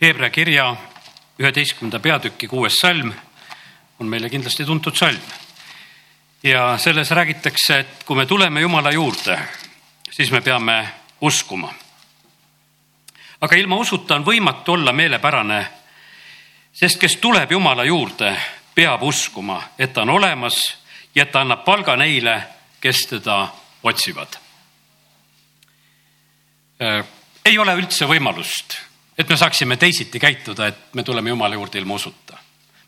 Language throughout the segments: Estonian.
Hebra kirja üheteistkümnenda peatüki kuues salm on meile kindlasti tuntud salm. ja selles räägitakse, et kui me tuleme Jumala juurde, siis me peame uskuma. aga ilma usuta on võimatu olla meelepärane, sest kes tuleb Jumala juurde, peab uskuma, et ta on olemas ja et ta annab palga neile, kes teda otsivad. Äh, ei ole üldse võimalust et me saaksime teisiti käituda, et me tuleme Jumala juurde ilma usuta.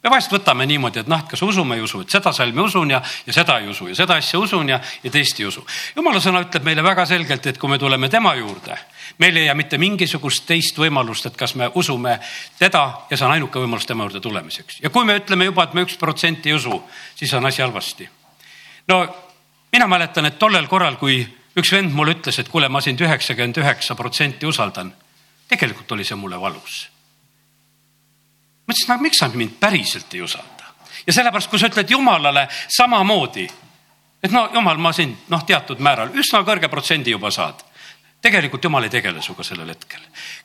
me vahest võtame niimoodi, et noh, et kas usume, ei usu, et seda salmi usun ja, ja seda ei usu ja seda asja usun ja, ja teist ei usu. jumala sõna ütleb meile väga selgelt, et kui me tuleme tema juurde, meil ei jää mitte mingisugust teist võimalust, et kas me usume teda ja see on ainuke võimalus tema juurde tulemiseks. ja kui me ütleme juba, et me üks protsenti ei usu, siis on asi halvasti. no mina mäletan, et tollel korral, kui üks vend mulle ütles, et kuule, ma sind üheksakümmend üheksa protsenti usaldan tegelikult oli see mulle valus. mõtlesin, aga miks sa mind päriselt ei usalda ja sellepärast, kui sa ütled jumalale samamoodi, et no jumal, ma sind noh, teatud määral üsna kõrge protsendi juba saad tegelikult jumal ei tegele sinuga sellel hetkel.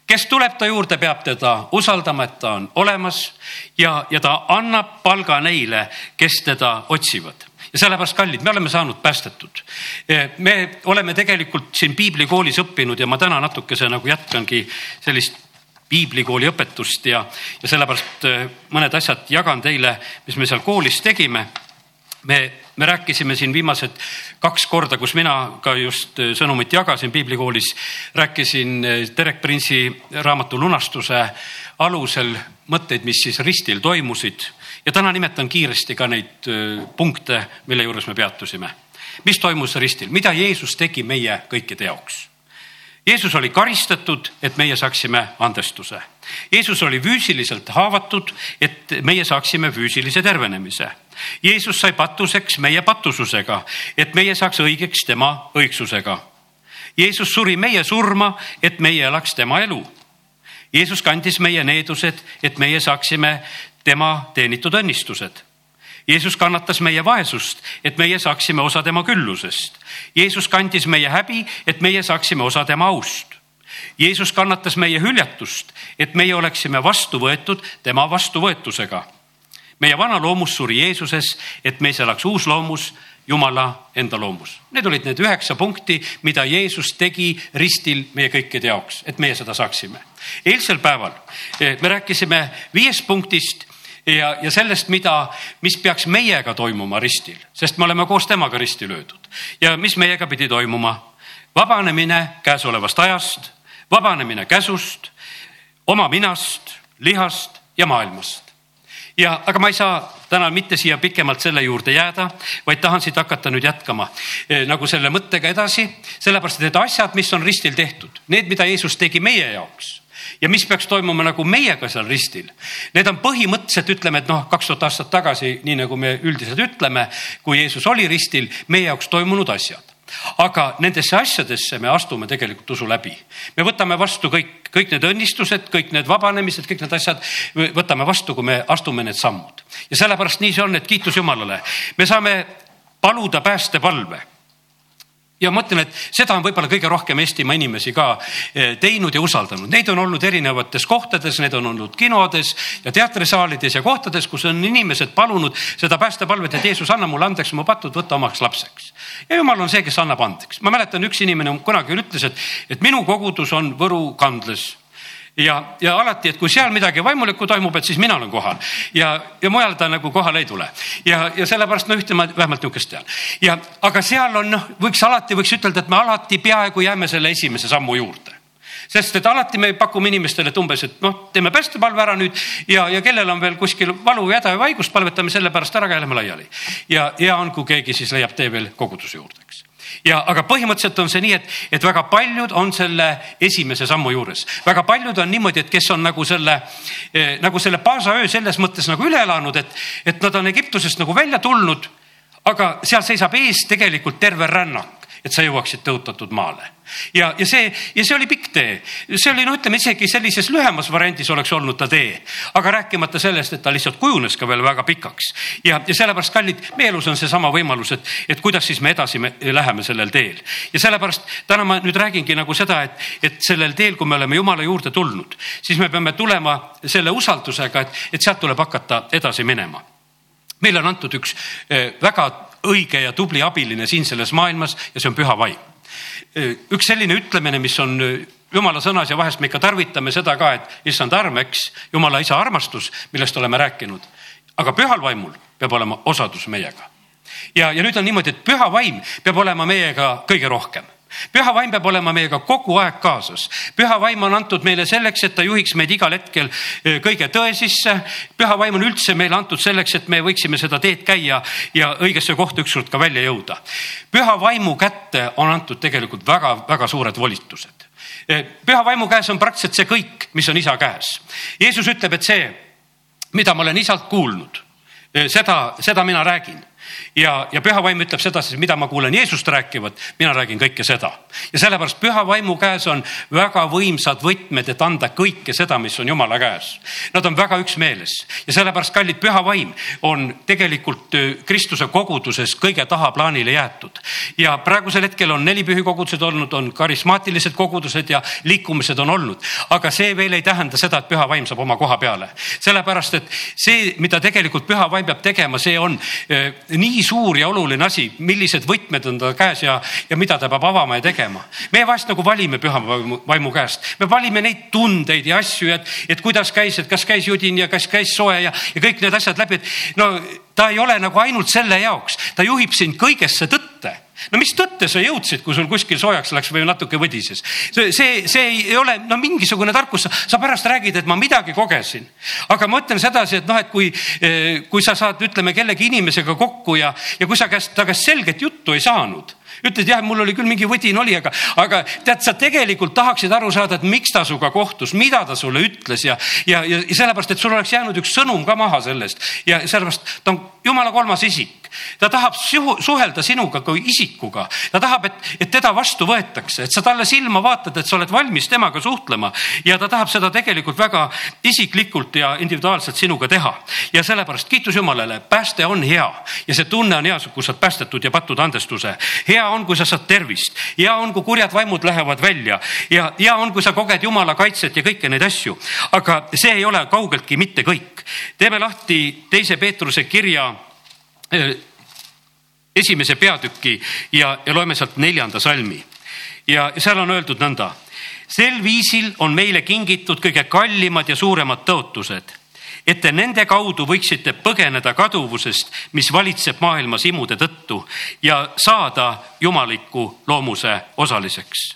kes tuleb ta juurde, peab teda usaldama, et ta on olemas ja, ja ta annab palga neile, kes teda otsivad sellepärast, kallid, me oleme saanud päästetud. me oleme tegelikult siin piiblikoolis õppinud ja ma täna natukese nagu jätkangi sellist piiblikooli õpetust ja, ja sellepärast äh, mõned asjad jagan teile, mis me seal koolis tegime. me, me rääkisime siin viimased kaks korda, kus mina ka just äh, sõnumit jagasin piiblikoolis, rääkisin äh, Derek Prince'i raamatu lunastuse alusel mõtteid, mis siis ristil toimusid ja täna nimetan kiiresti ka neid punkte, mille juures me peatusime. mis toimus ristil, mida Jeesus tegi meie kõikide jaoks? Jeesus oli karistatud, et meie saaksime andestuse. Jeesus oli füüsiliselt haavatud, et meie saaksime füüsilise tervenemise. Jeesus sai patuseks meie patususega, et meie saaks õigeks tema õigsusega. Jeesus suri meie surma, et meie elaks tema elu. Jeesus kandis meie needused, et meie saaksime tema teenitud õnnistused. Jeesus kannatas meie vaesust, et meie saaksime osa tema küllusest. Jeesus kandis meie häbi, et meie saaksime osa tema aust. Jeesus kannatas meie hüljatust, et meie oleksime vastu võetud tema vastuvõetusega. meie vana loomus suri Jeesuses, et meis elaks uus loomus, Jumala enda loomus. Need olid need üheksa punkti, mida Jeesus tegi ristil meie kõikide jaoks, et meie seda saaksime. eilsel päeval eh, me rääkisime viiest punktist ja, ja sellest, mida, mis peaks meiega toimuma ristil, sest me oleme koos temaga risti löödud ja mis meiega pidi toimuma. vabanemine käesolevast ajast, vabanemine käsust, oma minast, lihast ja maailmast. ja, aga ma ei saa täna mitte siia pikemalt selle juurde jääda, vaid tahan siit hakata nüüd jätkama eh, nagu selle mõttega edasi, sellepärast et need asjad, mis on ristil tehtud, need, mida Jeesus tegi meie jaoks ja mis peaks toimuma nagu meiega seal ristil. Need on põhimõtteliselt, ütleme, et noh, kaks tuhat aastat tagasi, nii nagu me üldiselt ütleme, kui Jeesus oli ristil, meie jaoks toimunud asjad aga nendesse asjadesse me astume tegelikult usu läbi. me võtame vastu kõik, kõik need õnnistused, kõik need vabanemised, kõik need asjad, võtame vastu, kui me astume need sammud. ja sellepärast nii see on, et kiitus Jumalale. me saame paluda päästepalve ja ma mõtlen, et seda on võib-olla kõige rohkem Eestimaa inimesi ka eh, teinud ja usaldanud. Neid on olnud erinevates kohtades, need on olnud kinodes ja teatrisaalides ja kohtades, kus on inimesed palunud seda päästepalvet, et Jeesus, anna mulle andeks mu patud, võta omaks lapseks. ja jumal on see, kes annab andeks. ma mäletan, üks inimene kunagi ütles, et, et minu kogudus on Võru kandles ja, ja alati, et kui seal midagi vaimulikku toimub, et siis mina olen kohal ja, ja mujal ta nagu kohale ei tule. ja, ja sellepärast no ühte ma vähemalt niisugust tean. ja, aga seal on noh, võiks alati võiks ütelda, et me alati peaaegu jääme selle esimese sammu juurde sest et alati me pakume inimestele, et umbes, et noh, teeme päästepalve ära nüüd ja, ja kellel on veel kuskil valu, häda või haigust, palvetame selle pärast ära, käime laiali. ja hea on, kui keegi siis leiab tee veel koguduse juurde, eks ja, aga põhimõtteliselt on see nii, et, et väga paljud on selle esimese sammu juures. väga paljud on niimoodi, et kes on nagu selle eh,, nagu selle paasaöö selles mõttes nagu üle elanud, et, et nad on Egiptusest nagu välja tulnud. aga seal seisab ees tegelikult terve rännak et sa jõuaksid tõotatud maale. Ja, ja see, ja see oli pikk tee, see oli no ütleme isegi sellises lühemas variandis oleks olnud ta tee, aga rääkimata sellest, et ta lihtsalt kujunes ka veel väga pikaks. Ja, ja sellepärast kallid, meie elus on seesama võimalus, et, et kuidas siis me edasi me läheme sellel teel. Ja sellepärast täna ma nüüd räägingi nagu seda, et, et sellel teel, kui me oleme Jumala juurde tulnud, siis me peame tulema selle usaldusega, et, et sealt tuleb hakata edasi minema. Meile on antud üks eh, väga õige ja tubli abiline siin selles maailmas ja see on püha vaim üks selline ütlemine, mis on jumala sõnas ja vahest me ikka tarvitame seda ka, et issand arm, eks, jumala isa armastus, millest oleme rääkinud. aga pühal vaimul peab olema osadus meiega. ja, ja nüüd on niimoodi, et püha vaim peab olema meiega kõige rohkem püha vaim peab olema meiega kogu aeg kaasas. püha vaim on antud meile selleks, et ta juhiks meid igal hetkel eh, kõige tõe sisse. püha vaim on üldse meile antud selleks, et me võiksime seda teed käia ja õigesse kohta ükskord ka välja jõuda. püha vaimu kätte on antud tegelikult väga-väga suured volitused. Eh, püha vaimu käes on praktiliselt see kõik, mis on isa käes. Jeesus ütleb, et see, mida ma olen isalt kuulnud, eh, seda, seda mina räägin ja, ja püha vaim ütleb sedasi, mida ma kuulen Jeesust rääkivat, mina räägin kõike seda. ja sellepärast püha vaimu käes on väga võimsad võtmed, et anda kõike seda, mis on jumala käes. Nad on väga üksmeeles ja sellepärast, kallid, püha vaim on tegelikult Kristuse koguduses kõige tahaplaanile jäetud. ja praegusel hetkel on neli pühikogudused olnud, on karismaatilised kogudused ja liikumised on olnud, aga see veel ei tähenda seda, et püha vaim saab oma koha peale. sellepärast, et see, mida tegelikult püha vaim peab tegema, see on nii suur ja oluline asi, millised võtmed on ta käes ja, ja mida ta peab avama ja tegema. me vahest nagu valime püha vaimu käest, me valime neid tundeid ja asju, et, et kuidas käis, et kas käis judin ja kas käis soe ja, ja kõik need asjad läbi, et no ta ei ole nagu ainult selle jaoks, ta juhib sind kõigesse tõtte no mis tõtte sa jõudsid, kui sul kuskil soojaks läks või natuke võdises? see, see, see ei ole no mingisugune tarkus, sa pärast räägid, et ma midagi kogesin. aga ma ütlen sedasi, et noh, et kui, eh, kui sa saad, ütleme kellegi inimesega kokku ja, ja kui sa käest, ta käest selget juttu ei saanud ütled jah, mul oli küll mingi võdin oli, aga, aga tead, sa tegelikult tahaksid aru saada, et miks ta sinuga kohtus, mida ta sulle ütles ja, ja, ja sellepärast, et sul oleks jäänud üks sõnum ka maha sellest ja sellepärast ta on jumala kolmas isik. Ta tahab suhelda sinuga kui isikuga, ta tahab, et, et teda vastu võetakse, et sa talle silma vaatad, et sa oled valmis temaga suhtlema ja ta tahab seda tegelikult väga isiklikult ja individuaalselt sinuga teha. ja sellepärast kiitus Jumalale, pääste on hea ja see tunne on hea, kus sa oled päästetud ja pattude andestuse. hea on, kui sa saad tervist, hea on, kui kurjad vaimud lähevad välja ja hea on, kui sa koged Jumala kaitset ja kõiki neid asju. aga see ei ole kaugeltki mitte kõik. teeme lahti teise Peetruse kirja esimese peatüki ja, ja loeme sealt neljanda salmi. ja seal on öeldud nõnda. sel viisil on meile kingitud kõige kallimad ja suuremad tõotused et te nende kaudu võiksite põgeneda kaduvusest, mis valitseb maailmas imude tõttu ja saada jumaliku loomuse osaliseks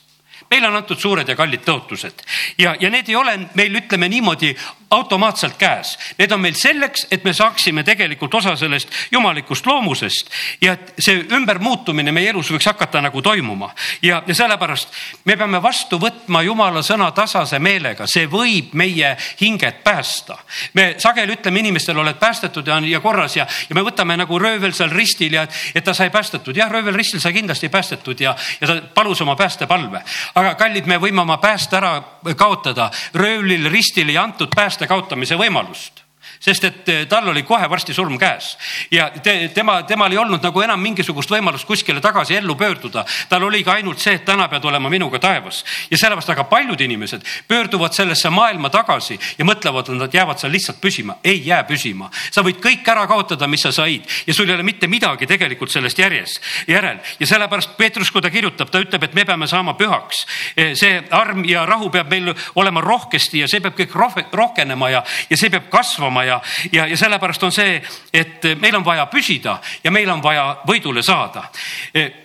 meile on antud suured ja kallid tõotused ja, ja need ei ole meil, ütleme niimoodi, automaatselt käes. Need on meil selleks, et me saaksime tegelikult osa sellest jumalikust loomusest ja et see ümbermuutumine meie elus võiks hakata nagu toimuma. ja, ja sellepärast me peame vastu võtma jumala sõna tasase meelega, see võib meie hinged päästa. me sageli ütleme inimestele, oled päästetud ja on ja korras ja, ja me võtame nagu röövel seal ristil ja et ta sai päästetud. jah, röövel ristil sai kindlasti päästetud ja, ja ta palus oma päästepalve aga kallid, me võime oma pääste ära kaotada. röövlil ristil ei antud pääste kaotamise võimalust sest et eh, tal oli kohe varsti surm käes ja te, tema, temal ei olnud nagu enam mingisugust võimalust kuskile tagasi ellu pöörduda. tal oligi ainult see, et täna pead olema minuga taevas ja sellepärast väga paljud inimesed pöörduvad sellesse maailma tagasi ja mõtlevad, et nad jäävad seal lihtsalt püsima. ei jää püsima, sa võid kõik ära kaotada, mis sa said ja sul ei ole mitte midagi tegelikult sellest järjes, järel ja sellepärast Peetrus, kui ta kirjutab, ta ütleb, et me peame saama pühaks. Eh, see arm ja rahu peab meil olema rohkesti ja see peab kõik rohkenema ja, ja see peab kasvama ja ja, ja, ja sellepärast on see, et meil on vaja püsida ja meil on vaja võidule saada.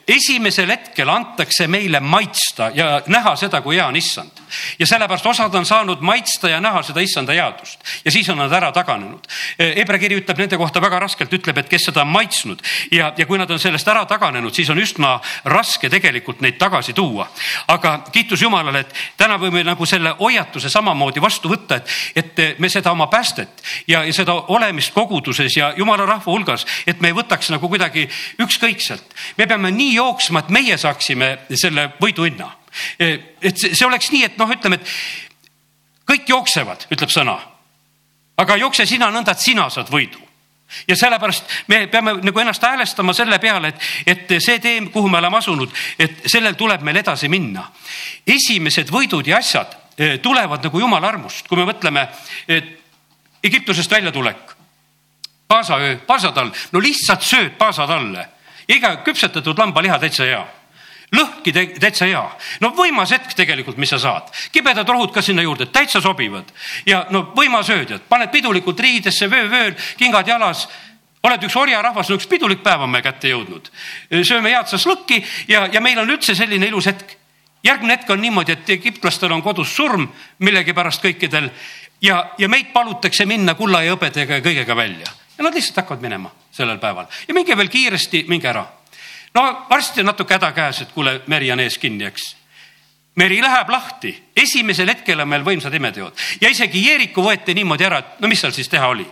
esimesel hetkel antakse meile maitsta ja näha seda, kui hea on issand ja sellepärast osad on saanud maitsta ja näha seda issanda headust ja siis on nad ära taganenud. Hebra kiri ütleb nende kohta väga raskelt, ütleb, et kes seda on maitsnud ja, ja kui nad on sellest ära taganenud, siis on üsna raske tegelikult neid tagasi tuua. aga kiitus Jumalale, et täna võime nagu selle hoiatuse samamoodi vastu võtta, et, et me seda oma päästet ja ja, seda olemist koguduses ja jumala rahva hulgas, et me ei võtaks nagu kuidagi ükskõikselt. me peame nii jooksma, et meie saaksime selle võiduhinna. et see oleks nii, et noh, ütleme, et kõik jooksevad, ütleb sõna. aga jookse sina nõnda, et sina saad võidu ja sellepärast me peame nagu ennast häälestama selle peale, et, et see tee, kuhu me oleme asunud, et sellel tuleb meil edasi minna. esimesed võidud ja asjad eh, tulevad nagu jumala armust, kui me mõtleme, et Egiptusest väljatulek, paasaöö, paasatall, no lihtsalt sööd paasatalle iga küpsetatud lambaliha täitsa hea. Lõhki täitsa hea, no võimas hetk tegelikult, mis sa saad, kibedad rohud ka sinna juurde, täitsa sobivad. Ja no võimas ööd, paned pidulikult riidesse, vöö-vööl, kingad jalas. Oled üks orjarahvas, üks pidulik päev on meie kätte jõudnud. sööme head šašlõkki ja, ja meil on üldse selline ilus hetk. järgmine hetk on niimoodi, et egiptlastel on kodus surm millegipärast kõikidel ja, ja meid palutakse minna kulla ja hõbedega ja kõigega välja ja nad lihtsalt hakkavad minema sellel päeval ja minge veel kiiresti, minge ära no varsti on natuke häda käes, et kuule, meri on ees kinni, eks. meri läheb lahti, esimesel hetkel on meil võimsad imeteod ja isegi Jeeriku võeti niimoodi ära, et no mis seal siis teha oli.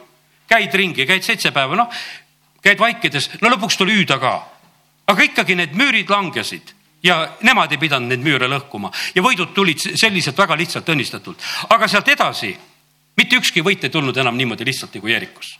käid ringi, käid seitse päeva, noh, käid vaikides, no lõpuks tuli hüüda ka. aga ikkagi need müürid langesid ja nemad ei pidanud neid müüre lõhkuma ja võidud tulid selliselt väga lihtsalt õnnistatult. aga sealt edasi mitte ükski võit ei tulnud enam niimoodi lihtsalt nagu Jeerikus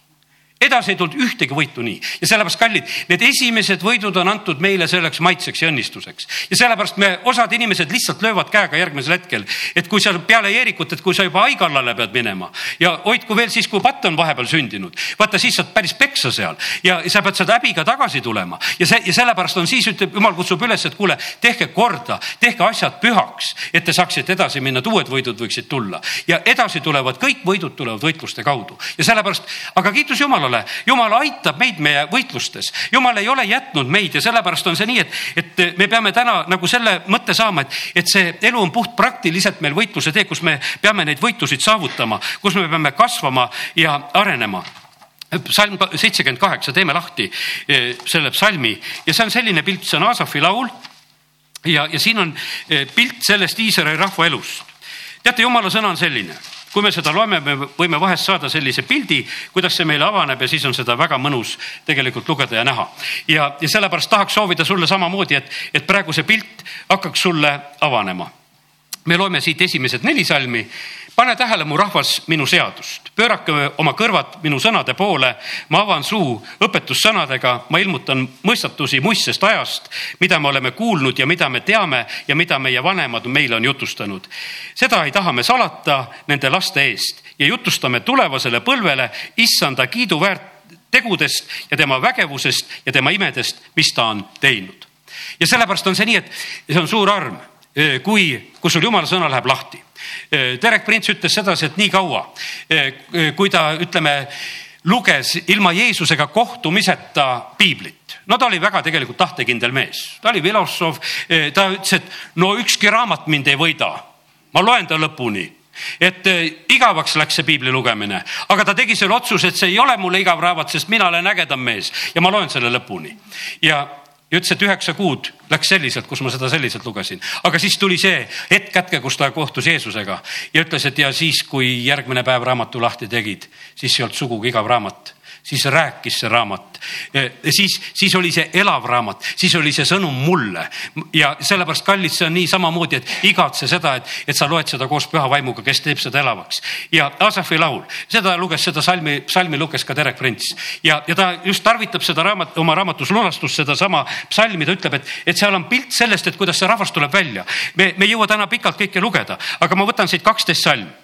edasi ei tulnud ühtegi võitu nii. Ja sellepärast, kallid, need esimesed võidud on antud meile selleks maitseks ja õnnistuseks. ja sellepärast me, osad inimesed lihtsalt löövad käega järgmisel hetkel, et kui sa peale Jeerikut, et kui sa juba hai kallale pead minema ja hoidku veel siis, kui patt on vahepeal sündinud, vaata siis saad päris peksa seal. Ja sa pead seda häbiga tagasi tulema. Ja see ja sellepärast on siis ütleb, jumal kutsub üles, et kuule, tehke korda, tehke asjad pühaks, et te saaksite edasi minna, et uued võidud võiksid tulla. Ja edasi tulevad kõik võidud tulevad võitluste kaudu. Ja sellepärast, aga kiitus Jumalale Jumalale. Jumal aitab meid meie võitlustes, Jumal ei ole jätnud meid ja sellepärast on see nii, et, et me peame täna nagu selle mõtte saama, et, et see elu on puht praktiliselt meil võitluse tee, kus me peame neid võitlusid saavutama, kus me peame kasvama ja arenema psalm seitsekümmend kaheksa, teeme lahti eh, selle psalmi ja see on selline pilt, see on Aasafi laul. ja, ja siin on eh, pilt sellest Iisraeli rahva elust. teate, jumala sõna on selline kui me seda loeme, me võime vahest saada sellise pildi, kuidas see meile avaneb ja siis on seda väga mõnus tegelikult lugeda ja näha. ja, ja sellepärast tahaks soovida sulle samamoodi, et, et praegu see pilt hakkaks sulle avanema. me loeme siit esimesed neli salmi pane tähele, mu rahvas, minu seadust, pöörake oma kõrvad minu sõnade poole, ma avan suu õpetussõnadega, ma ilmutan mõistatusi muistsest ajast, mida me oleme kuulnud ja mida me teame ja mida meie vanemad meile on jutustanud. seda ei taha me salata nende laste eest ja jutustame tulevasele põlvele issanda kiiduväärt tegudest ja tema vägevusest ja tema imedest, mis ta on teinud. ja sellepärast on see nii, et see on suur arm, kui, kui sul jumala sõna läheb lahti Derek Prints ütles sedasi, et nii kaua, kui ta ütleme, luges ilma Jeesusega kohtumiseta piiblit. no ta oli väga tegelikult tahtekindel mees, ta oli filosoof, ta ütles, et no ükski raamat mind ei võida. ma loen ta lõpuni et igavaks läks see piibli lugemine, aga ta tegi selle otsuse, et see ei ole mulle igav raamat, sest mina olen ägedam mees ja ma loen selle lõpuni. ja ja ütles, et üheksa kuud läks selliselt, kus ma seda selliselt lugesin, aga siis tuli see hetk kätke, kus ta kohtus Jeesusega ja ütles, et ja siis, kui järgmine päev raamatu lahti tegid, siis ei olnud sugugi igav raamat siis rääkis see raamat. siis, siis oli see elav raamat, siis oli see sõnum mulle ja sellepärast, kallid, see on nii samamoodi, et igatse seda, et, et sa loed seda koos püha vaimuga, kes teeb seda elavaks. ja Asafi laul, seda luges, seda salmi, salmi luges ka Derek Prints ja, ja ta just tarvitab seda raamat, oma raamatus lunastust, sedasama psalmi, ta ütleb, et, et seal on pilt sellest, et kuidas see rahvas tuleb välja. me, me ei jõua täna pikalt kõike lugeda, aga ma võtan siit kaksteist salmi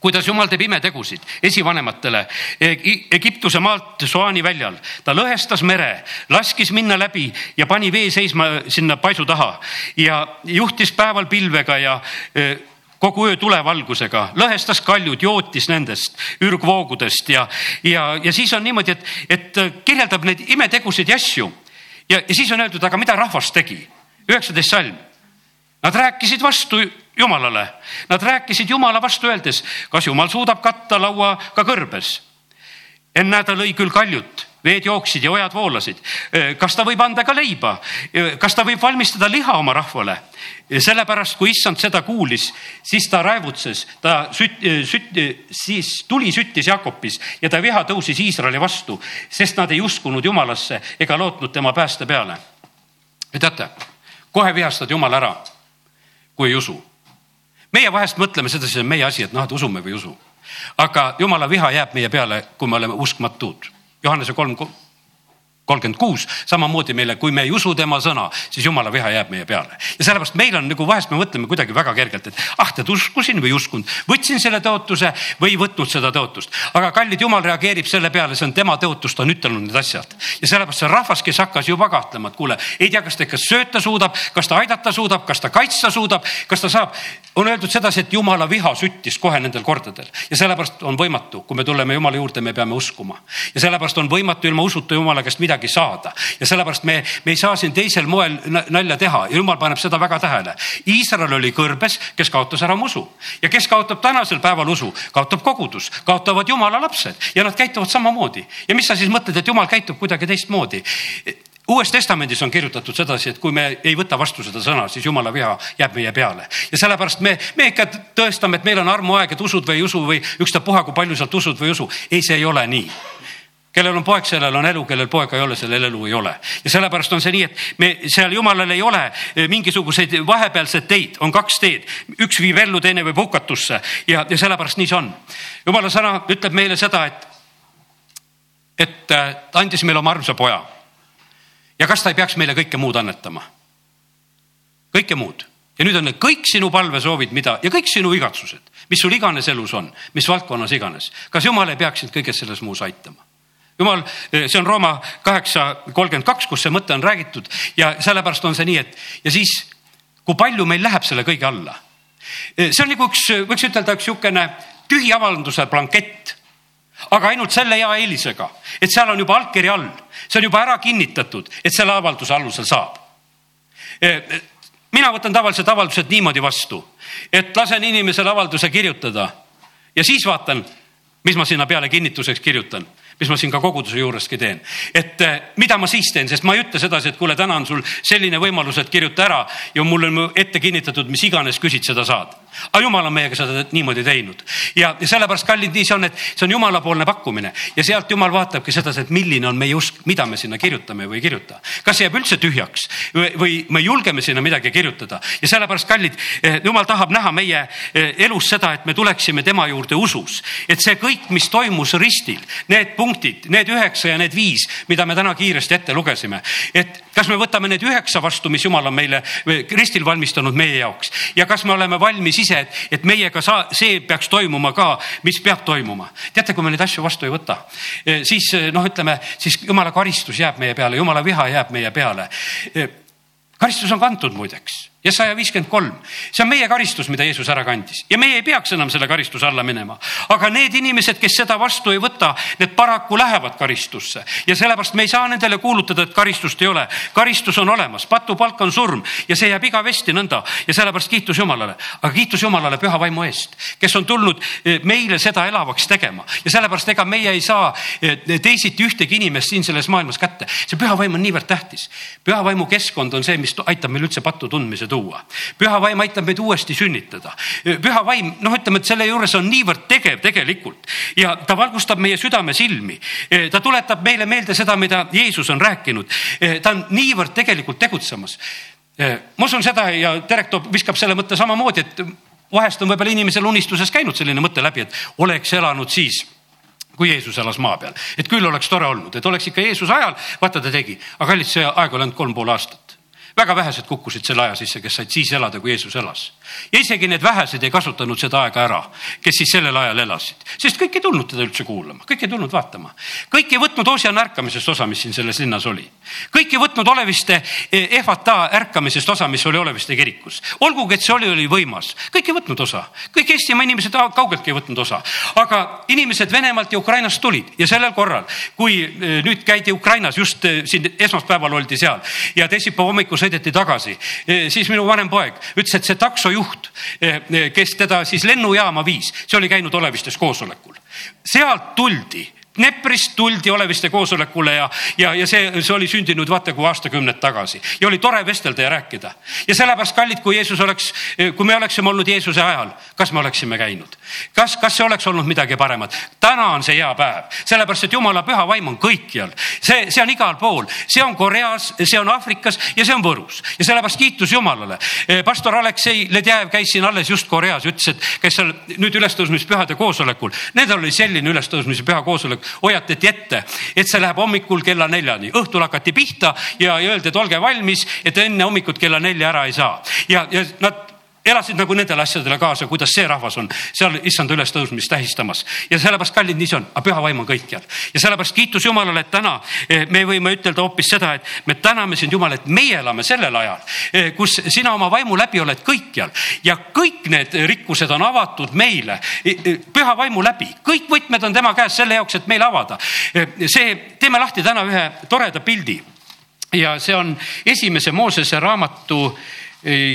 kuidas jumal teeb imetegusid esivanematele Egiptuse maalt Soani väljal. ta lõhestas mere, laskis minna läbi ja pani vee seisma sinna paisu taha ja juhtis päeval pilvega ja e, kogu öö tulevalgusega, lõhestas kaljud, jootis nendest ürgvoogudest ja, ja, ja siis on niimoodi, et, et kirjeldab neid imetegusid ja asju. ja, ja siis on öeldud, aga mida rahvas tegi? üheksateist salm. Nad rääkisid vastu Jumalale. Nad rääkisid Jumala vastu öeldes, kas Jumal suudab katta laua ka kõrbes. ennäe, ta lõi küll kaljut veed jooksid ja ojad voolasid. kas ta võib anda ka leiba? kas ta võib valmistada liha oma rahvale? sellepärast, kui issand seda kuulis, siis ta raevutses, ta süt-, süt-, siis tuli süttis Jakobis ja ta viha tõusis Iisraeli vastu, sest nad ei uskunud Jumalasse ega lootnud tema pääste peale. teate, kohe vihastad Jumala ära, kui ei usu. Meie vahest mõtleme sedasi, see on meie asi, et noh, et usume või ei usu. aga Jumala viha jääb meie peale, kui me oleme uskmatud Johannese kolm kolmkümmend kuus, samamoodi meile, kui me ei usu tema sõna, siis jumala viha jääb meie peale. ja sellepärast meil on nagu vahest me mõtleme kuidagi väga kergelt, et ah, tead uskusin või ei uskunud, võtsin selle tõotuse või ei võtnud seda tõotust. aga kallid jumal reageerib selle peale, see on tema tõotus, ta on ütelnud need asjad. ja sellepärast see rahvas, kes hakkas juba kahtlema, et kuule, ei tea, kas ta ikka sööta suudab, kas ta aidata suudab, kas ta kaitsta suudab, kas ta saab. On öeldud sedasi, et jumala viha süttis kohe nendel kordadel ja sellepärast on võimatu, kui me tuleme jumala juurde, me peame uskuma ja sellepärast on võimatu ilma usuta jumala käest midagi saada. ja sellepärast me, me ei saa siin teisel moel nalja teha ja jumal paneb seda väga tähele. Iisrael oli kõrbes, kes kaotas ära oma usu ja kes kaotab tänasel päeval usu, kaotab kogudus, kaotavad jumala lapsed ja nad käituvad samamoodi. ja mis sa siis mõtled, et jumal käitub kuidagi teistmoodi? Uues testamendis on kirjutatud sedasi, et kui me ei võta vastu seda sõna, siis jumala viha jääb meie peale ja sellepärast me, me ikka tõestame, et meil on armuaeg, et usud või ei usu või ükstapuha, kui palju sealt usud või ei usu. ei, see ei ole nii kellel on poeg, sellel on elu, kellel poega ei ole, sellel elu ei ole. ja sellepärast on see nii, et me seal jumalal ei ole eh, mingisuguseid vahepealseid teid, on kaks teed, üks viib ellu, teine viib hukatusse ja, ja sellepärast nii see on. jumala sõna ütleb meile seda, et, et ta andis meile oma armsa poja. Ja kas ta ei peaks meile kõike muud annetama? kõike muud ja nüüd on need kõik sinu palvesoovid, mida ja kõik sinu igatsused, mis sul iganes elus on, mis valdkonnas iganes. kas jumal ei peaks sind kõiges selles muus aitama? jumal, see on Rooma kaheksa kolmkümmend kaks, kus see mõte on räägitud ja sellepärast on see nii, et ja siis, kui palju meil läheb selle kõige alla. see on nagu üks, võiks ütelda, üks niisugune tühi avalduse blankett aga ainult selle hea eelisega, et seal on juba allkiri all, see on juba ära kinnitatud, et selle avalduse alusel saab. mina võtan tavaliselt avaldused niimoodi vastu, et lasen inimesele avalduse kirjutada ja siis vaatan, mis ma sinna peale kinnituseks kirjutan mis ma siin ka koguduse juureski teen. et eh, mida ma siis teen, sest ma ei ütle sedasi, et kuule, täna on sul selline võimalus, et kirjuta ära ja mul on ette kinnitatud, mis iganes küsid, seda saad. Aga jumal on meiega seda niimoodi teinud. Ja, ja sellepärast kallid, nii see on, et see on jumalapoolne pakkumine. Ja sealt jumal vaatabki sedasi, et milline on meie usk, mida me sinna kirjutame või ei kirjuta. kas jääb üldse tühjaks või, või me julgeme sinna midagi kirjutada? Ja sellepärast, kallid, eh, jumal tahab näha meie eh, elus seda, et me tuleksime tema juurde usus, et see kõik, mis toimus ristil, need punktid need üheksa ja need viis, mida me täna kiiresti ette lugesime. et kas me võtame need üheksa vastu, mis Jumal on meile ristil valmistanud meie jaoks? Ja kas me oleme valmis ise, et, et meiega saa, see peaks toimuma ka, mis peab toimuma. teate, kui me neid asju vastu ei võta, eh, siis eh, noh, ütleme siis Jumala karistus jääb meie peale, Jumala viha jääb meie peale. Eh, karistus on kantud muideks ja saja viiskümmend kolm, see on meie karistus, mida Jeesus ära kandis ja meie ei peaks enam selle karistuse alla minema. aga need inimesed, kes seda vastu ei võta, need paraku lähevad karistusse ja sellepärast me ei saa nendele kuulutada, et karistust ei ole. karistus on olemas, patupalk on surm ja see jääb igavesti nõnda ja sellepärast kiitus Jumalale, aga kiitus Jumalale püha vaimu eest, kes on tulnud eh, meile seda elavaks tegema ja sellepärast ega meie ei saa eh, teisiti ühtegi inimest siin selles maailmas kätte. see püha vaim on niivõrd tähtis. püha vaimu keskkond on see, mis aitab meil üldse pattu tundmise tuua. Püha vaim aitab meid uuesti sünnitada. püha vaim, noh, ütleme, et selle juures on niivõrd tegev tegelikult ja ta valgustab meie südame silmi. ta tuletab meile meelde seda, mida Jeesus on rääkinud. ta on niivõrd tegelikult tegutsemas. ma usun seda ja Terek toob, viskab selle mõtte samamoodi, et vahest on võib-olla inimesel unistuses käinud selline mõte läbi, et oleks elanud siis kui Jeesus elas maa peal, et küll oleks tore olnud, et oleks ikka Jeesuse ajal, vaata ta tegi, aga kallid, see aeg oli ainult kolm pool aastat väga vähesed kukkusid selle aja sisse, kes said siis elada, kui Jeesus elas. Ja isegi need vähesed ei kasutanud seda aega ära, kes siis sellel ajal elasid, sest kõik ei tulnud teda üldse kuulama, kõik ei tulnud vaatama. kõik ei võtnud Ossian ärkamisest osa, mis siin selles linnas oli. kõik ei võtnud Oleviste ehvata ärkamisest osa, mis oli Oleviste kirikus. olgugi, et see oli, oli võimas, kõik ei võtnud osa, kõik Eestimaa inimesed kaugeltki ei võtnud osa, aga inimesed Venemaalt ja Ukrainast tulid ja sellel korral, kui eh, nüüd käidi Ukrainas just eh, siin esmaspäeval oldi seal ja teisipäeva hommikul sõideti tagasi, e, siis minu vanem poeg ütles, et see taksojuht, e, e, kes teda siis lennujaama viis, see oli käinud Olevistes koosolekul. sealt tuldi Dneprist tuldi Oleviste koosolekule ja, ja, ja see, see oli sündinud vaata kui aastakümned tagasi ja oli tore vestelda ja rääkida. ja sellepärast, kallid, kui Jeesus oleks, kui me oleksime olnud Jeesuse ajal, kas me oleksime käinud? kas, kas see oleks olnud midagi paremat? täna on see hea päev, sellepärast et jumala püha vaim on kõikjal, see, see on igal pool, see on Koreas, see on Aafrikas ja see on Võrus ja sellepärast kiitus Jumalale. pastor Aleksei Ledjajev käis siin alles just Koreas, ütles, et käis seal nüüd ülestõusmispühade koosolekul. Nendel oli selline ülestõusmispüha koosolek, hoiatati ette, et see läheb hommikul kella neljani, õhtul hakati pihta ja öeldi, et olge valmis, et enne hommikut kella nelja ära ei saa. Ja, ja nad elasid nagu nendele asjadele kaasa, kuidas see rahvas on. Seal issanda ülestõusmist tähistamas. Ja sellepärast kallid, nii see on, aga püha vaim on kõikjal ja sellepärast kiitus Jumalale, et täna eh, me võime ütelda hoopis seda, et me täname sind, Jumal, et meie elame sellel ajal, eh, kus sina oma vaimu läbi oled kõikjal ja kõik need rikkused on avatud meile eh, püha vaimu läbi, kõik võtmed on tema käes selle jaoks, et meile avada. see, teeme lahti täna ühe toreda pildi. Ja see on esimese Moosese raamatu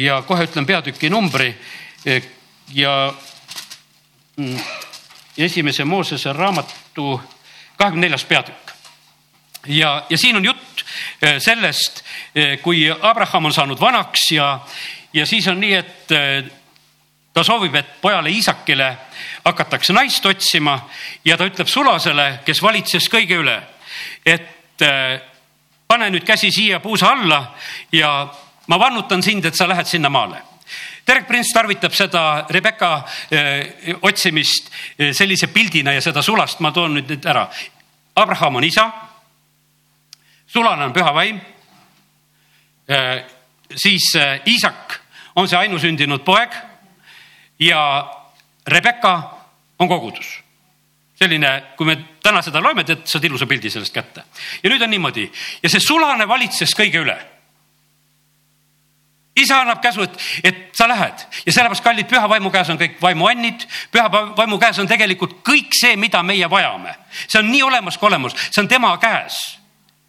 ja kohe ütlen peatüki numbri ja mm, esimese Moosese raamatu kahekümne neljas peatükk. ja, ja siin on jutt eh, sellest, eh, kui Abraham on saanud vanaks ja, ja siis on nii, et ta soovib, et pojale Iisakile hakatakse naist otsima ja ta ütleb sulasele, kes valitses kõige üle, et pane nüüd käsi siia puusa alla ja ma vannutan sind, et sa lähed sinnamaale. Derek Prince tarvitab seda Rebecca eh, otsimist eh, sellise pildina ja seda sulast ma toon nüüd, nüüd ära. Abraham on isa, sulane on püha vaim eh,. siis Iisak on see ainusündinud poeg ja Rebecca on kogudus selline, kui me täna seda loeme, tead, saad ilusa pildi sellest kätte. ja nüüd on niimoodi ja see sulane valitses kõige üle isa annab käsu, et, et sa lähed. Ja sellepärast, kallid, püha vaimu käes on kõik vaimuannid, püha vaimu käes on tegelikult kõik see, mida meie vajame. see on nii olemas kui olemas, see on tema käes.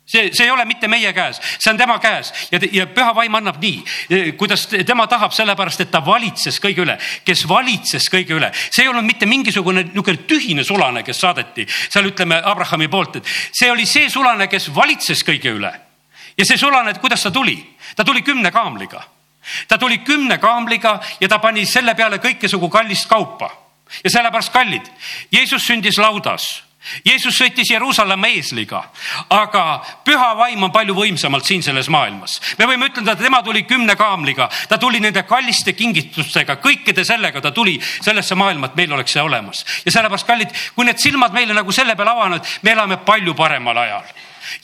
See, see ei ole mitte meie käes, see on tema käes. Ja, ja püha vaim annab nii, kuidas tema tahab, sellepärast et ta valitses kõige üle, kes valitses kõige üle. see ei olnud mitte mingisugune niisugune tühine sulane, kes saadeti seal ütleme Abrahami poolt, et see oli see sulane, kes valitses kõige üle. ja see sulane, et kuidas ta tuli, ta tuli kümne kaamliga ta tuli kümne kaamliga ja ta pani selle peale kõikesugu kallist kaupa. ja sellepärast kallid, Jeesus sündis laudas Jeesus sõitis Jeruusalemma eesliga, aga püha vaim on palju võimsamalt siin selles maailmas. me võime ütelda, et tema tuli kümne kaamliga, ta tuli nende kalliste kingitustega, kõikide sellega ta tuli sellesse maailma, et meil oleks see olemas. ja sellepärast, kallid, kui need silmad meile nagu selle peale avanevad, me elame palju paremal ajal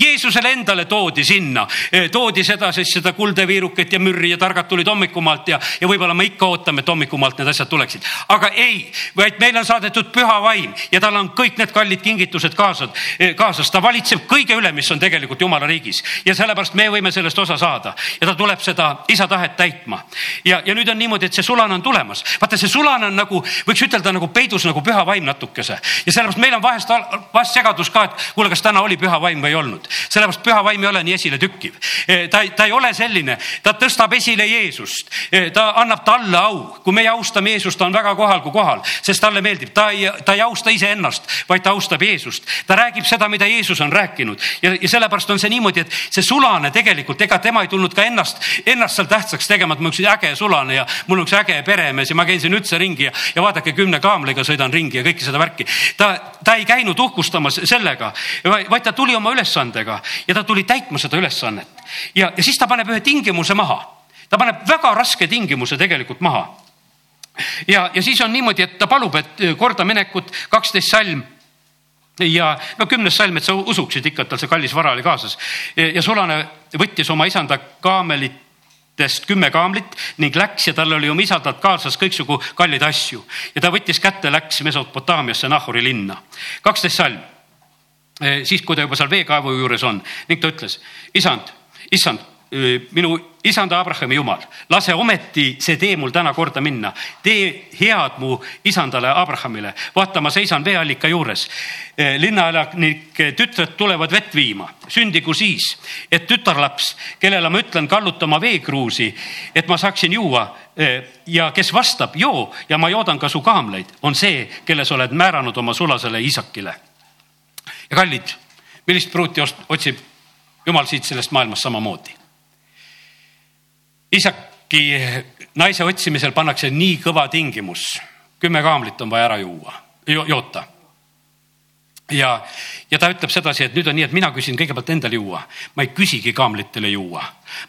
Jeesusele endale toodi sinna, eh, toodi seda, siis seda kuldeviiruket ja mürri ja targad tulid hommikumaalt ja, ja võib-olla me ikka ootame, et hommikumaalt need asjad tuleksid. aga ei, vaid meile on saadetud püha vaim ja tal on kõik need kallid kingitused kaasas, eh, kaasas, ta valitseb kõige üle, mis on tegelikult jumala riigis. Ja sellepärast me võime sellest osa saada. Ja ta tuleb seda isa tahet täitma. ja, ja nüüd on niimoodi, et see sulane on tulemas, vaata, see sulane on nagu, võiks ütelda nagu peidus nagu püha vaim natukese. Ja sellepärast meil on vahest, vahest segadus ka, et kuule, kas täna oli püha vaim või ei olnud olnud. sellepärast püha vaim ei ole nii esiletükkiv. E, ta, ta ei ole selline, ta tõstab esile Jeesust, e, ta annab talle au. kui meie austame Jeesust, ta on väga kohal kui kohal, sest talle meeldib, ta ei, ta ei austa iseennast, vaid ta austab Jeesust. ta räägib seda, mida Jeesus on rääkinud ja, ja sellepärast on see niimoodi, et see sulane tegelikult, ega tema ei tulnud ka ennast, ennast seal tähtsaks tegema, et ma üks äge sulane ja mul on üks äge peremees ja ma käin siin üldse ringi ja, ja vaadake, kümne kaamliga sõidan ringi ja kõike seda värki. ta, ta ei käinud uhkustamas sellega, vaid ta tuli oma ülesandega ülesandega ja ta tuli täitma seda ülesannet. ja, ja siis ta paneb ühe tingimuse maha. ta paneb väga raske tingimuse tegelikult maha. ja, ja siis on niimoodi, et ta palub, et kordaminekut kaksteist salm ja no kümnes salm, et sa usuksid ikka, et tal see kallis vara oli kaasas. ja sulane võttis oma isanda kaamelitest kümme kaamlit ning läks ja tal oli oma isandalt kaasas kõiksugu kalleid asju ja ta võttis kätte, läks Mesopotaamiasse Nahuri linna. kaksteist salm siis, kui ta juba seal veekaevu juures on ning ta ütles, isand, issand, eh, minu isanda Abrahami jumal, lase ometi see tee mul täna korda minna. tee head mu isandale Abrahamile. vaata, ma seisan veeallika juures. Eh, linnaelanike tütred tulevad vett viima, sündigu siis, et tütarlaps, kellele ma ütlen kallutama veekruusi, et ma saaksin juua ja kes vastab, joo ja ma joodan ka su kaamleid, on see, kelle sa oled määranud oma sulasele Iisakile ja kallid, millist pruuti otsib jumal siit sellest maailmast samamoodi? isaki naise otsimisel pannakse nii kõva tingimus, kümme kaamlit on vaja ära juua jo,, joota ja, ja ta ütleb sedasi, et nüüd on nii, et mina küsin kõigepealt endale juua. ma ei küsigi kaamlitele juua,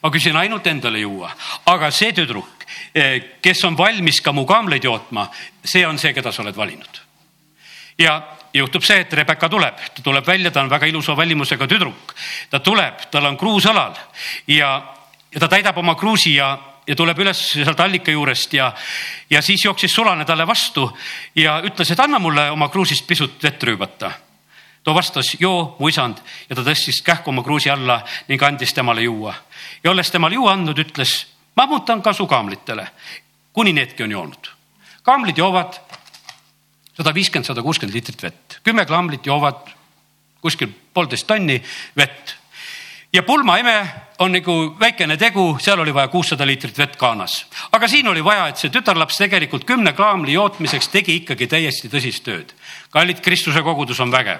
ma küsin ainult endale juua, aga see tüdruk, eh, kes on valmis ka mu kaamleid jootma, see on see, keda sa oled valinud. Ja juhtub see, et Rebecca tuleb, ta tuleb välja, ta on väga ilusa välimusega tüdruk. ta tuleb, tal on kruus õlal ja, ja ta täidab oma kruusi ja, ja tuleb üles sealt allika juurest ja, ja siis jooksis sulane talle vastu ja ütles, et anna mulle oma kruusist pisut vett rüübata too vastas, joo, mu isand ja ta tõstis kähku oma kruusi alla ning andis temale juua. ja olles temale juua andnud, ütles, ma ammutan kasu kaamlitele, kuni needki on joonud. kaamlid joovad sada viiskümmend, sada kuuskümmend liitrit vett, kümme kaamlit joovad kuskil poolteist tonni vett ja pulmaime on nagu väikene tegu, seal oli vaja kuussada liitrit vett kaanas. aga siin oli vaja, et see tütarlaps tegelikult kümne kraamli jootmiseks tegi ikkagi täiesti tõsist tööd. kallid, Kristuse kogudus on vägev.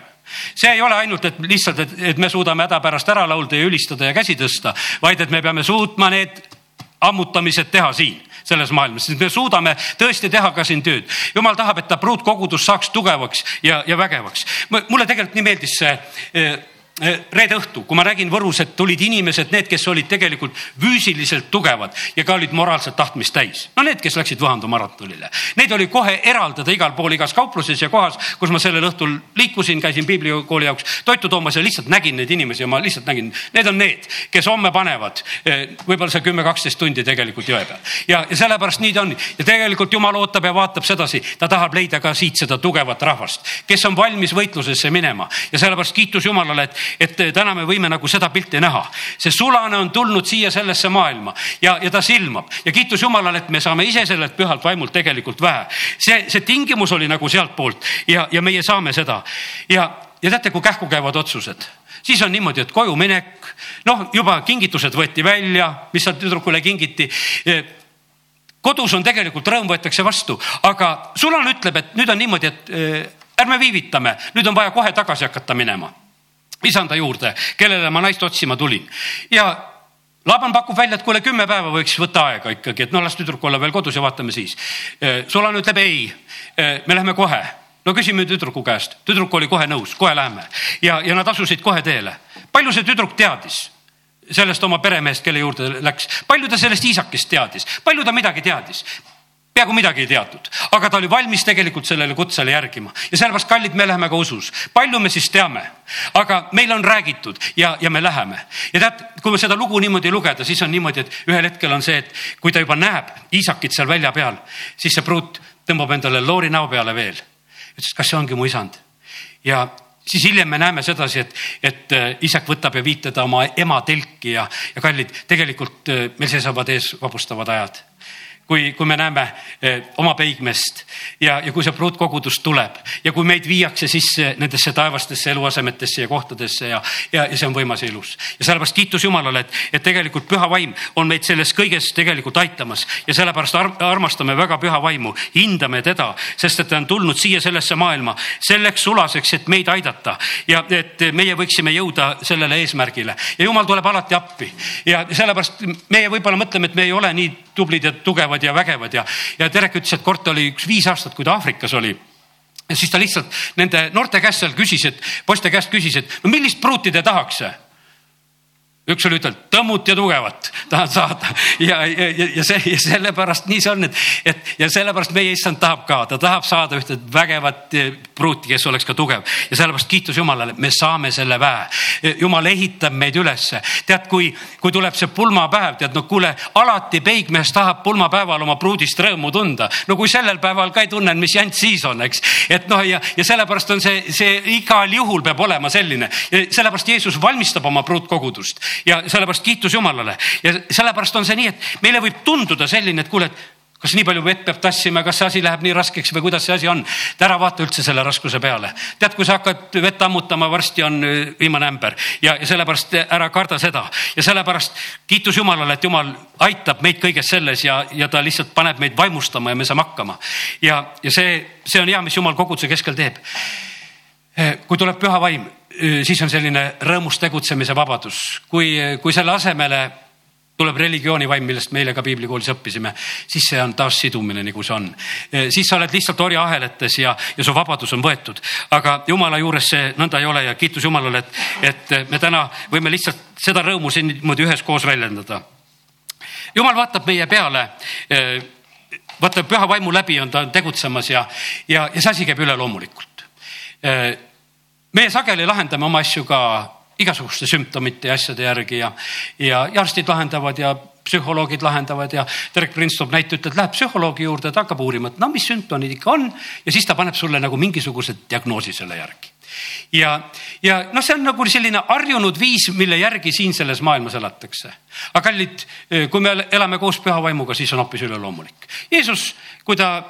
see ei ole ainult, et lihtsalt, et, et me suudame häda pärast ära laulda ja ülistada ja käsi tõsta, vaid et me peame suutma need ammutamised teha siin selles maailmas, sest me suudame tõesti teha ka siin tööd. jumal tahab, et ta pruutkogudus saaks tugevaks ja, ja vägevaks. mulle tegelikult nii meeldis see eh, reede õhtu, kui ma nägin Võrus, et tulid inimesed, need, kes olid tegelikult füüsiliselt tugevad ja ka olid moraalset tahtmist täis. no need, kes läksid Võhandu maratonile, neid oli kohe eraldada igal pool, igas kaupluses ja kohas, kus ma sellel õhtul liikusin, käisin piiblikooli jaoks toitu toomas ja lihtsalt nägin neid inimesi ja ma lihtsalt nägin, need on need, kes homme panevad eh, võib-olla see kümme, kaksteist tundi tegelikult jõe peal. ja, ja sellepärast nii ta on ja tegelikult jumal ootab ja vaatab sedasi, ta tahab leida ka siit seda tugevat rahvast, kes on valmis võitlusesse minema ja sellepärast kiitus Jumalale, et et täna me võime nagu seda pilti näha. see sulane on tulnud siia sellesse maailma ja, ja ta silmab. Ja kiitus Jumalale, et me saame ise sellelt pühalt vaimult tegelikult vähe. see, see tingimus oli nagu sealtpoolt ja, ja meie saame seda. Ja, ja teate, kui kähku käivad otsused? Siis on niimoodi, et koju minek, noh, juba kingitused võeti välja, mis seal tüdrukule kingiti. Kodus on tegelikult rõõm võetakse vastu, aga sulane ütleb, et nüüd on niimoodi, et ärme viivitame, nüüd on vaja kohe tagasi hakata minema isanda juurde, kellele ma naist otsima tulin ja Laban pakub välja, et kuule, kümme päeva võiks võtta aega ikkagi, et no las tüdruk olla veel kodus ja vaatame siis. Solana ütleb ei, me lähme kohe. no küsime tüdruku käest, tüdruk oli kohe nõus, kohe lähme ja, ja nad asusid kohe teele. palju see tüdruk teadis sellest oma peremehest, kelle juurde läks, palju ta sellest isakest teadis, palju ta midagi teadis? Peaaegu midagi ei teatud, aga ta oli valmis tegelikult sellele kutsele järgima. Ja sellepärast, kallid, me läheme ka usus. palju me siis teame, aga meil on räägitud ja, ja me läheme. Ja tead, kui me seda lugu niimoodi lugeda, siis on niimoodi, et ühel hetkel on see, et kui ta juba näeb Iisakit seal välja peal, siis see pruut tõmbab endale loori näo peale veel. ütles, kas see ongi mu isand? Ja siis hiljem me näeme sedasi, et, et äh, isak võtab ja viib teda oma ema telki ja, ja kallid, tegelikult äh, meil seisavad ees vapustavad ajad kui, kui me näeme eh, oma peigmest ja, ja kui see pruutkogudus tuleb ja kui meid viiakse sisse nendesse taevastesse eluasemetesse ja kohtadesse ja, ja, ja see on võimas ja ilus. ja sellepärast kiitus Jumalale, et, et tegelikult püha vaim on meid selles kõiges tegelikult aitamas ja sellepärast ar armastame väga püha vaimu, hindame teda, sest et ta on tulnud siia sellesse maailma selleks sulaseks, et meid aidata ja et meie võiksime jõuda sellele eesmärgile ja Jumal tuleb alati appi ja sellepärast meie võib-olla mõtleme, et me ei ole nii tublid ja tugevad ja vägevad ja, ja Terek ütles, et kord oli üks viis aastat, kui ta Aafrikas oli. Ja siis ta lihtsalt nende noorte käest seal küsis, et poiste käest küsis, et no millist pruuti te tahaks üks oli ütelnud tõmmut ja tugevat tahan saada ja, ja, ja see ja sellepärast nii see on, et, et ja sellepärast meie issand tahab ka, ta tahab saada ühte vägevat eh, pruuti, kes oleks ka tugev ja sellepärast kiitus Jumalale, me saame selle väe. Jumal ehitab meid ülesse. tead, kui, kui tuleb see pulmapäev, tead, no kuule, alati peigmees tahab pulmapäeval oma pruudist rõõmu tunda. no kui sellel päeval ka ei tunne, mis jant siis on, eks, et noh, ja, ja sellepärast on see, see igal juhul peab olema selline. sellepärast Jeesus valmistab oma pruutkogudust ja sellepärast kiitus Jumalale ja sellepärast on see nii, et meile võib tunduda selline, et kuule, et kas nii palju vett peab tassima, kas see asi läheb nii raskeks või kuidas see asi on? ära vaata üldse selle raskuse peale. tead, kui sa hakkad vett ammutama, varsti on äh, viimane ämber ja, ja sellepärast ära karda seda ja sellepärast kiitus Jumalale, et Jumal aitab meid kõiges selles ja, ja ta lihtsalt paneb meid vaimustama ja me saame hakkama. ja, ja see, see on hea, mis Jumal koguduse keskel teeb kui tuleb püha vaim, siis on selline rõõmus tegutsemise vabadus, kui, kui selle asemele tuleb religiooni vaim, millest me eile ka piiblikoolis õppisime, siis see on taas sidumine, nagu see on. siis sa oled lihtsalt orjaahelates ja, ja su vabadus on võetud. aga jumala juures see nõnda ei ole ja kiitus Jumalale, et, et me täna võime lihtsalt seda rõõmu siin niimoodi üheskoos väljendada. jumal vaatab meie peale vaata püha vaimu läbi on ta tegutsemas ja, ja, ja see asi käib üleloomulikult. Meie sageli lahendame oma asju ka igasuguste sümptomite ja asjade järgi ja, ja, ja arstid lahendavad ja psühholoogid lahendavad ja Derek Prince toob näite, ütleb, läheb psühholoogi juurde, ta hakkab uurima, et no mis sümptomid ikka on ja siis ta paneb sulle nagu mingisuguse diagnoosi selle järgi. ja, ja noh, see on nagu selline harjunud viis, mille järgi siin selles maailmas elatakse. aga kallid, kui me elame koos püha vaimuga, siis on hoopis üleloomulik. Jeesus, kui ta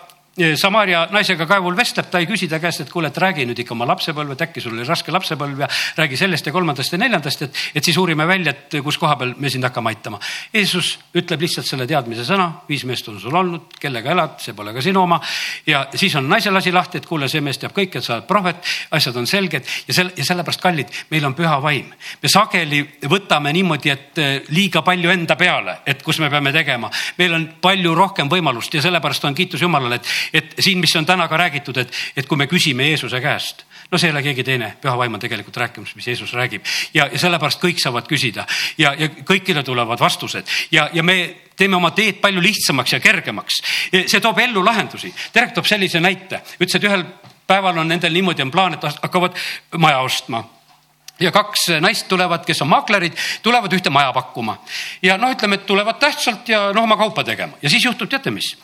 Samaria naisega kaevul vestleb, ta ei küsi ta käest, et kuule, et räägi nüüd ikka oma lapsepõlve, et äkki sul oli raske lapsepõlv ja räägi sellest ja kolmandast ja neljandast, et, et siis uurime välja, et kus koha peal me sind hakkame aitama. Jeesus ütleb lihtsalt selle teadmise sõna, viis meest on sul olnud, kellega elad, see pole ka sinu oma. ja siis on naisel asi lahti, et kuule, see mees teab kõike, sa oled prohvet, asjad on selged ja selle ja sellepärast kallid, meil on püha vaim. me sageli võtame niimoodi, et eh, liiga palju enda peale, et kus me peame tegema. meil on palju rohkem võimalust ja sellepärast on kiitus Jumalale, et et siin, mis on täna ka räägitud, et, et kui me küsime Jeesuse käest, no see ei ole keegi teine, püha vaim on tegelikult rääkimas, mis Jeesus räägib. Ja, ja sellepärast kõik saavad küsida. Ja, ja kõikidele tulevad vastused. Ja, ja me teeme oma teed palju lihtsamaks ja kergemaks. see toob ellu lahendusi. Terek toob sellise näite, ütles, et ühel päeval on nendel niimoodi on plaan, et hakkavad maja ostma. Ja kaks naist tulevad, kes on maklerid, tulevad ühte maja pakkuma. Ja noh, ütleme, et tulevad tähtsalt ja noh, oma kaupa tegema. Ja siis juhtub, teate mis?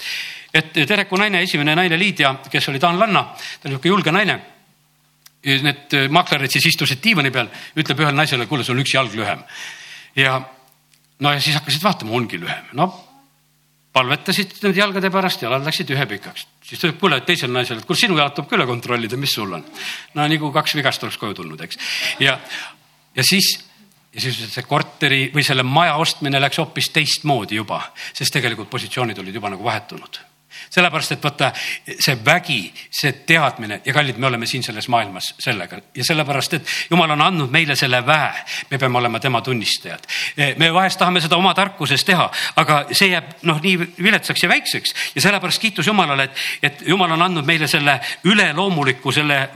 Et Tereku naine, esimene naine Liidia, kes oli taanlanna, ta oli niisugune julge naine. Need maklerid siis istusid diivani peal, ütleb ühele naisele, kuule, sul on üks jalg lühem. ja no ja siis hakkasid vaatama, ongi lühem, no palvetasid nende jalgade pärast, jalad läksid ühepikaks. siis ta ütleb, kuule, teisele naisele, et kuule, sinu jalad tuleb ka üle kontrollida, mis sul on. no nagu kaks vigast oleks koju tulnud, eks. ja, ja siis ja siis see korteri või selle maja ostmine läks hoopis teistmoodi juba, sest tegelikult positsioonid olid juba nagu vahetunud sellepärast, et vaata see vägi, see teadmine ja kallid, me oleme siin selles maailmas sellega ja sellepärast, et jumal on andnud meile selle väe. me peame olema tema tunnistajad. me vahest tahame seda oma tarkuses teha, aga see jääb noh, nii viletsaks ja väikseks ja sellepärast kiitus Jumalale, et, et Jumal on andnud meile selle üleloomuliku, selle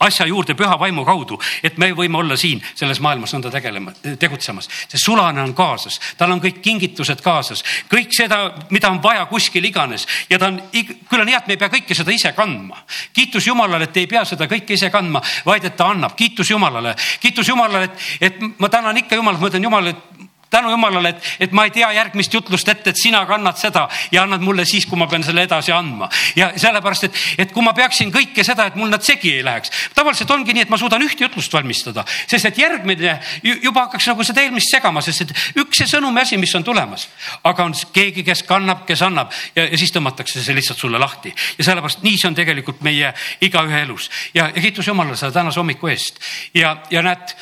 asja juurde püha vaimu kaudu, et me võime olla siin selles maailmas nõnda tegelema, tegutsemas. see sulane on kaasas, tal on kõik kingitused kaasas, kõik seda, mida on vaja kuskil iganes ja ta on, küll on hea, et me ei pea kõike seda ise kandma. kiitus Jumalale, et ei pea seda kõike ise kandma, vaid et ta annab, kiitus Jumalale, kiitus Jumalale, et, et ma tänan ikka Jumalat, ma ütlen Jumalale, et tänu jumalale, et, et ma ei tea järgmist jutlust ette, et sina kannad seda ja annad mulle siis, kui ma pean selle edasi andma. ja sellepärast, et, et kui ma peaksin kõike seda, et mul nad segi ei läheks. tavaliselt ongi nii, et ma suudan ühte jutlust valmistada, sest et järgmine juba hakkaks nagu seda eelmist segama, sest et üks see sõnumi asi, mis on tulemas, aga on keegi, kes kannab, kes annab ja, ja siis tõmmatakse see lihtsalt sulle lahti. Ja sellepärast nii see on tegelikult meie igaühe elus. Ja, ja kiitus Jumalale selle tänase hommiku eest. Ja, ja näed,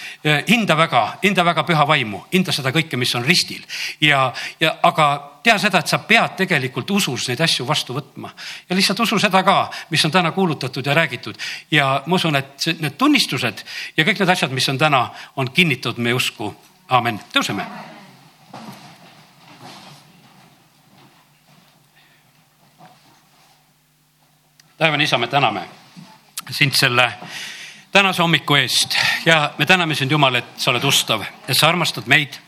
hinda väga, hinda väga püha vaimu, hinda seda kõike mis on ristil ja, ja aga tea seda, et sa pead tegelikult usus neid asju vastu võtma ja lihtsalt usu seda ka, mis on täna kuulutatud ja räägitud. ja ma usun, et need tunnistused ja kõik need asjad, mis on täna, on kinnitatud meie usku. amen, tõuseme. taevane isa, me täname sind selle tänase hommiku eest ja me täname sind, Jumal, et sa oled ustav, et sa armastad meid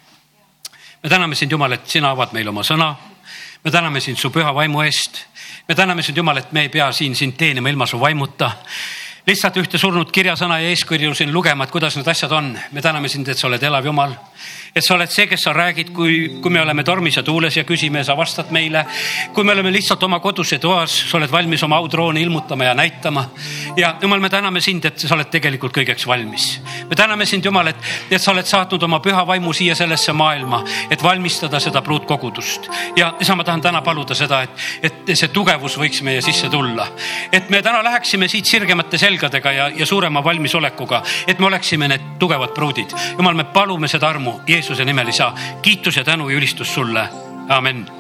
me täname sind, Jumal, et sina avad meile oma sõna. me täname sind su püha vaimu eest. me täname sind, Jumal, et me ei pea siin sind teenima ilma su vaimuta lihtsalt ühte surnud kirjasõna ja eeskirju siin lugema, et kuidas need asjad on. me täname sind, et sa oled elav Jumal et sa oled see, kes sa räägid, kui, kui me oleme tormis ja tuules ja küsime ja sa vastad meile. kui me oleme lihtsalt oma kodus ja toas, sa oled valmis oma audrooni ilmutama ja näitama. ja jumal, me täname sind, et sa oled tegelikult kõigeks valmis. me täname sind, Jumal, et, et sa oled saatnud oma püha vaimu siia sellesse maailma, et valmistada seda pruutkogudust. ja isa, ma tahan täna paluda seda, et, et see tugevus võiks meie sisse tulla. et me täna läheksime siit sirgemate selgadega ja, ja suurema valmisolekuga, et me oleksime need tugevad pruudid. Jumal, me palume seda armu Jeesuse nimel, isa, kiitus ja tänu ja ülistus sulle. amen